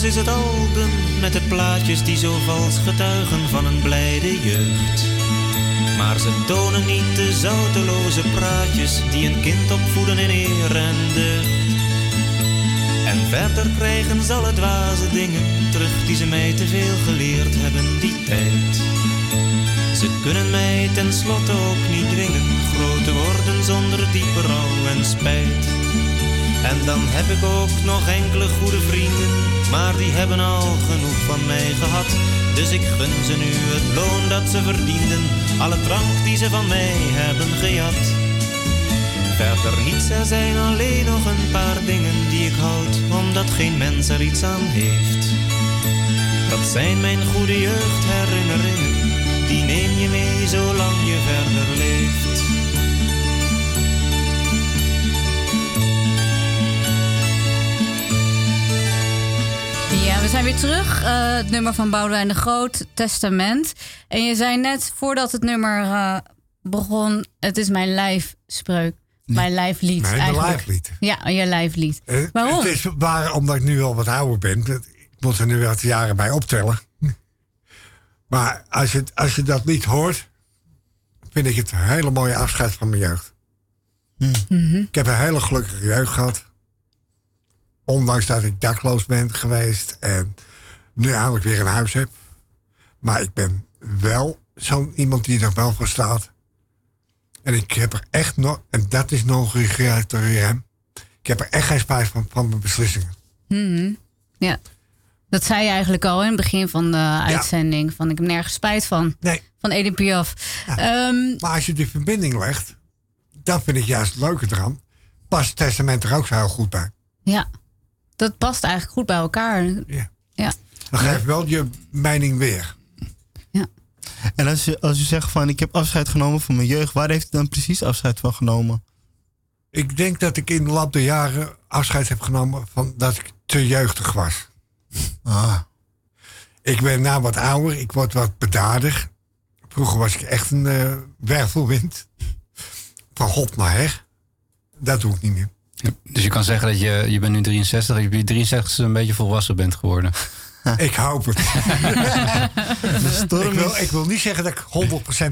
Is het album met de plaatjes die zo vals getuigen van een blijde jeugd. Maar ze tonen niet de zouteloze praatjes die een kind opvoeden in eer en deugd. En verder krijgen ze alle dwaze dingen terug die ze mij te veel geleerd hebben die tijd. Ze kunnen mij tenslotte ook niet dwingen groot te worden zonder diepe rouw en spijt. En dan heb ik ook nog enkele goede vrienden, maar die hebben al genoeg van mij gehad. Dus ik gun ze nu het loon dat ze verdienden, alle drank die ze van mij hebben gejat. Verder niets, er zijn alleen nog een paar dingen die ik houd, omdat geen mens er iets aan heeft. Dat zijn mijn goede jeugdherinneringen, die neem je mee zolang zijn weer terug. Eh, het nummer van Boudewijn de Groot, Testament. En je zei net, voordat het nummer eh, begon... het is mijn lijfspreuk. Mijn lijflied mijn eigenlijk. lijflied. Ja, je lijflied. Eh, Waarom? Het is waar, omdat ik nu al wat ouder ben. Ik moet er nu wat jaren bij optellen. [laughs] Maar als je, als je dat niet hoort, vind ik het een hele mooie afscheid van mijn jeugd. Ik heb een hele gelukkige jeugd gehad. Ondanks dat ik dakloos ben geweest en nu eigenlijk weer een huis heb. Maar ik ben wel zo'n iemand die er wel voor staat. En ik heb er echt nog, en dat is nog hem. Ik heb er echt geen spijt van, van mijn beslissingen. Mhm. Ja. Dat zei je eigenlijk al in het begin van de uitzending. Van ik heb nergens spijt van. Nee. Van Edith Piaf. Ehm, Maar als je die verbinding legt, dat vind ik juist het leuke eraan. Past het testament er ook zo heel goed bij. ja. Dat past eigenlijk goed bij elkaar. Ja. Ja. Dan geef je wel je mening weer. En als je, als u zegt van ik heb afscheid genomen van mijn jeugd, waar heeft u dan precies afscheid van genomen? Ik denk dat ik in de loop der jaren afscheid heb genomen van dat ik te jeugdig was. Ah. Ik ben nou wat ouder, ik word wat bedaarder. Vroeger was ik echt een eh wervelwind. Van hop naar her. Dat doe ik niet meer. Dus je kan zeggen dat je, je bent nu 63, dat je je 63 een beetje volwassen bent geworden. [laughs] Ik hoop het. [laughs] Ik, wil, ik wil niet zeggen dat ik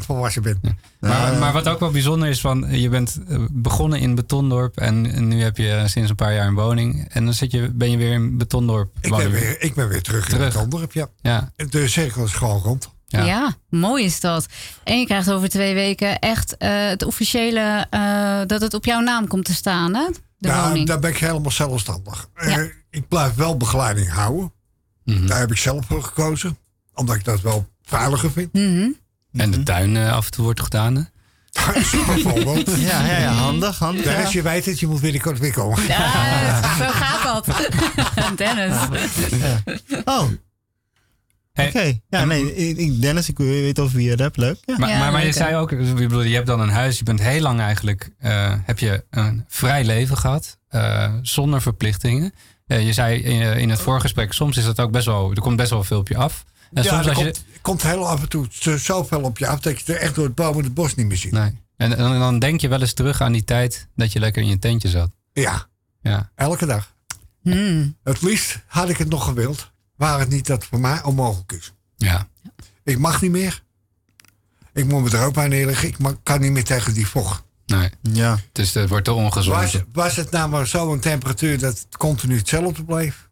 100% volwassen ben. Maar, maar wat ook wel bijzonder is, van, je bent eh, begonnen in Betondorp en, en nu heb je sinds een paar jaar een woning. En dan zit je, ben je weer in Betondorp. Ik ben weer, ik ben weer terug, in Terug. onderwerp. Ja. Ja, De cirkel is gewoon rond. Ja. Ja. mooi is dat. En je krijgt over twee weken echt eh, het officiële, eh, dat het op jouw naam komt te staan, hè? De ja, woning. daar ben ik helemaal zelfstandig. Ja. Eh, ik blijf wel begeleiding houden. Mhm. Daar heb ik zelf voor gekozen. Omdat ik dat wel veiliger vind. Mhm. En de tuin eh, af en toe wordt gedaan. hè? Bijvoorbeeld. [laughs] Ja, ja, ja, handig, handig. Ja. je weet het, je moet binnenkort weer komen. Ja, zo gaat dat. [laughs] Dennis. Oh, Hey, oké. Ja, nee, ik, Dennis, ik weet over wie je hebt. Leuk. Ja. Maar, Ja, maar, maar je zei ook, ik bedoel, je hebt dan een huis, je bent heel lang eigenlijk, eh, heb je een vrij leven gehad, eh, zonder verplichtingen. Eh, je zei in, in het voorgesprek, soms is dat ook best wel, er komt best wel veel op je af. En ja, soms als je, komt, komt heel af en toe zo- zoveel op je af dat je er echt door het boom en het bos niet meer ziet. nee. En, en dan denk je wel eens terug aan die tijd dat je lekker in je tentje zat. Ja, Ja, elke dag. Hmm. Het liefst had ik het nog gewild. Waar het niet dat voor mij onmogelijk is. ja. Ik mag niet meer. Ik moet me er ook bij neerleggen. Ik kan niet meer tegen die vocht. Nee, Ja. dus het wordt te ongezond. Was, was het nou maar zo'n temperatuur dat het continu hetzelfde bleef?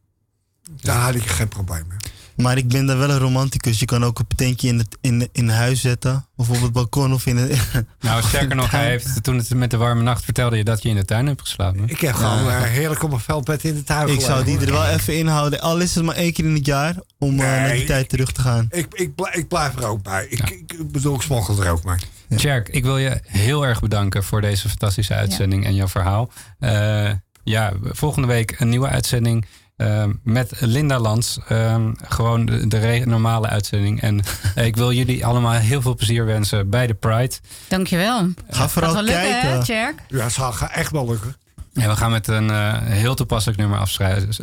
Dan had ik geen probleem mee. Maar ik ben daar wel een romanticus. Je kan ook een tentje in, het, in, in huis zetten. Of op het balkon of in het... [laughs] Nou, sterker nog, hij heeft, toen het met de warme nacht vertelde je dat je in de tuin hebt geslapen. Ik heb gewoon heerlijk op een veldbed in de tuin ik zou die er wel even inhouden. Al is het maar één keer in het jaar. Om eh, naar die Nee, tijd terug te gaan. Ik, ik, ik blijf er ook bij. Ik, ik bedoel, ik smokkel er ook mee. Tjerk, ik wil je heel erg bedanken voor deze fantastische uitzending en jouw verhaal. Eh, ja, volgende week een nieuwe uitzending eh, met Linda Lans. Eh, gewoon de, normale uitzending. En [laughs] eh, ik wil jullie allemaal heel veel plezier wensen bij de Pride. Dankjewel. Ga vooral lukken, hè, kijken. Tjerk? Ja, het zal echt wel lukken. En we gaan met een eh, heel toepasselijk nummer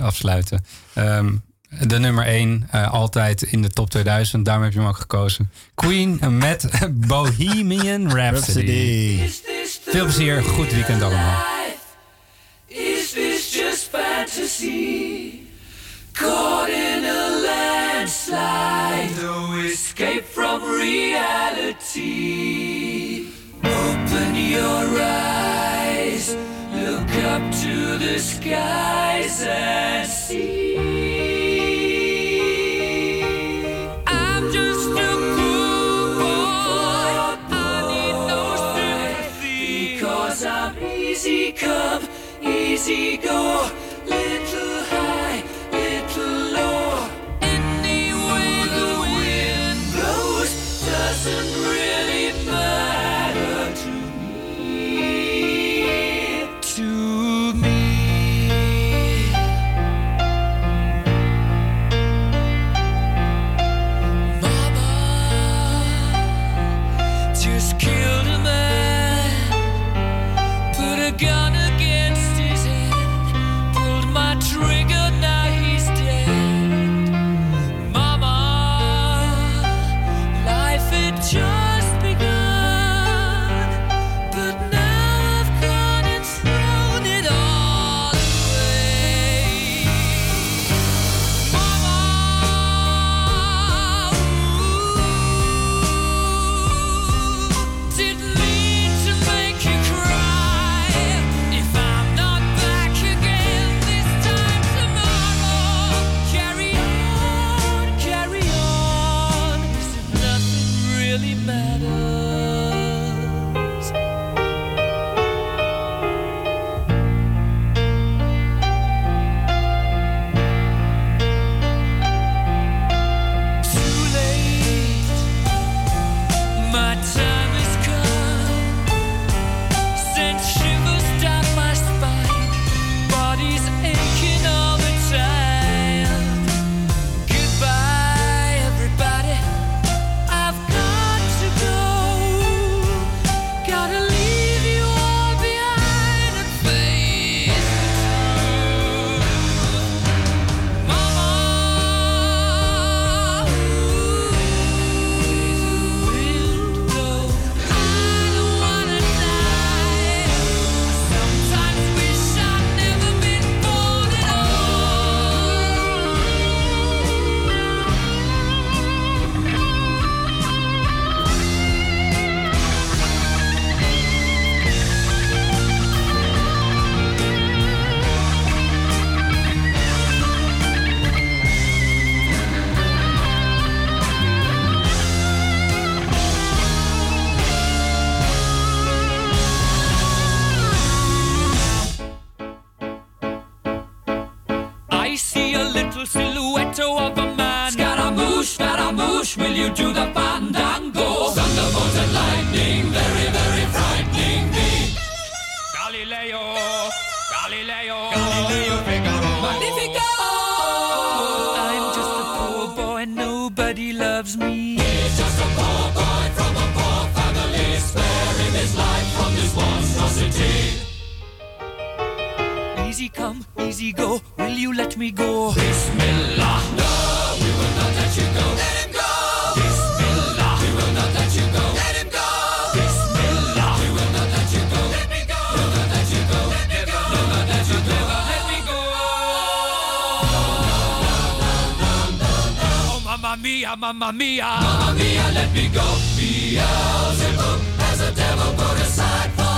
afsluiten. Ehm, de nummer 1, altijd in de top 2000. Daarom heb je hem ook gekozen. Queen met [laughs] Bohemian Rhapsody. Rhapsody. Veel plezier, goed weekend allemaal. Caught in a landslide, no escape from reality. Open your eyes, look up to the skies and see. I'm just a poor boy. I need no sympathy. Because I'm easy come, easy go. Little prelude do the fandango. Thunderbolt and lightning, very, very frightening me. Galileo, Galileo, Galileo Figaro. Magnifico! I'm just a poor boy, nobody loves me. He's just a poor boy from a poor family, sparing his life from this monstrosity. Easy come, easy go, will you let me go? Bismillah, no, we will not let you go. Mia, mamma mia. Mamma mia, let me go. Beelzebub has a devil put aside for